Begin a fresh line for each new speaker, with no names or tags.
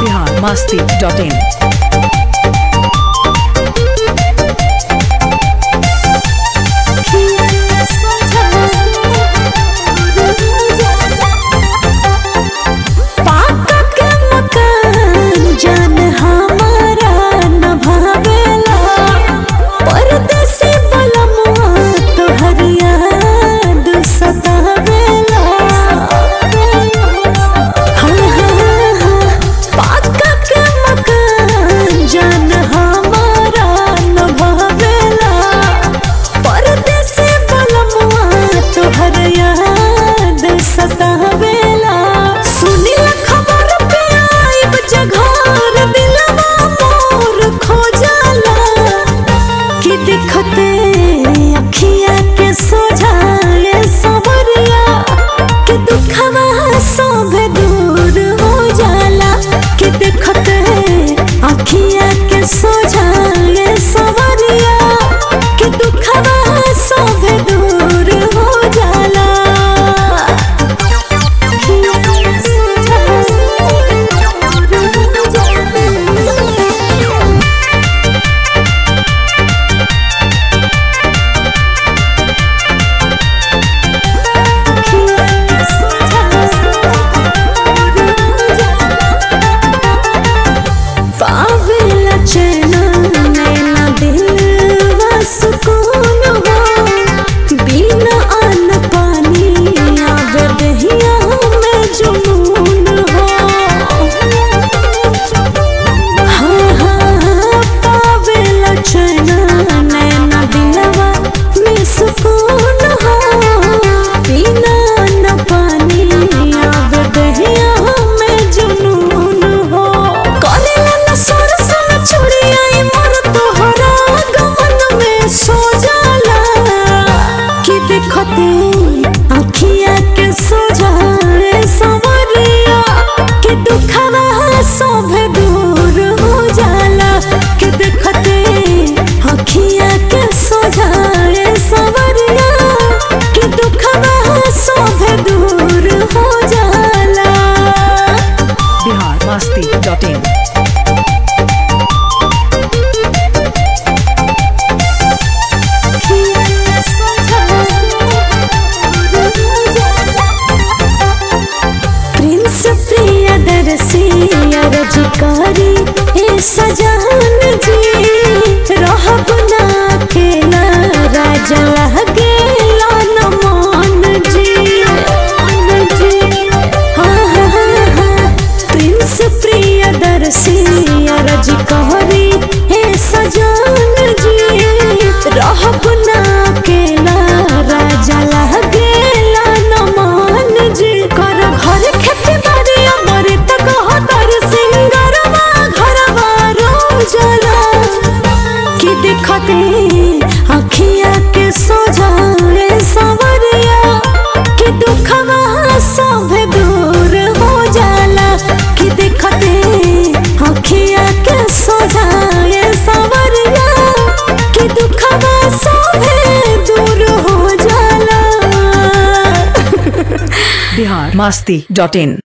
बिहार मस्ती dot in
दिखते
सजा मास्ती डॉट इन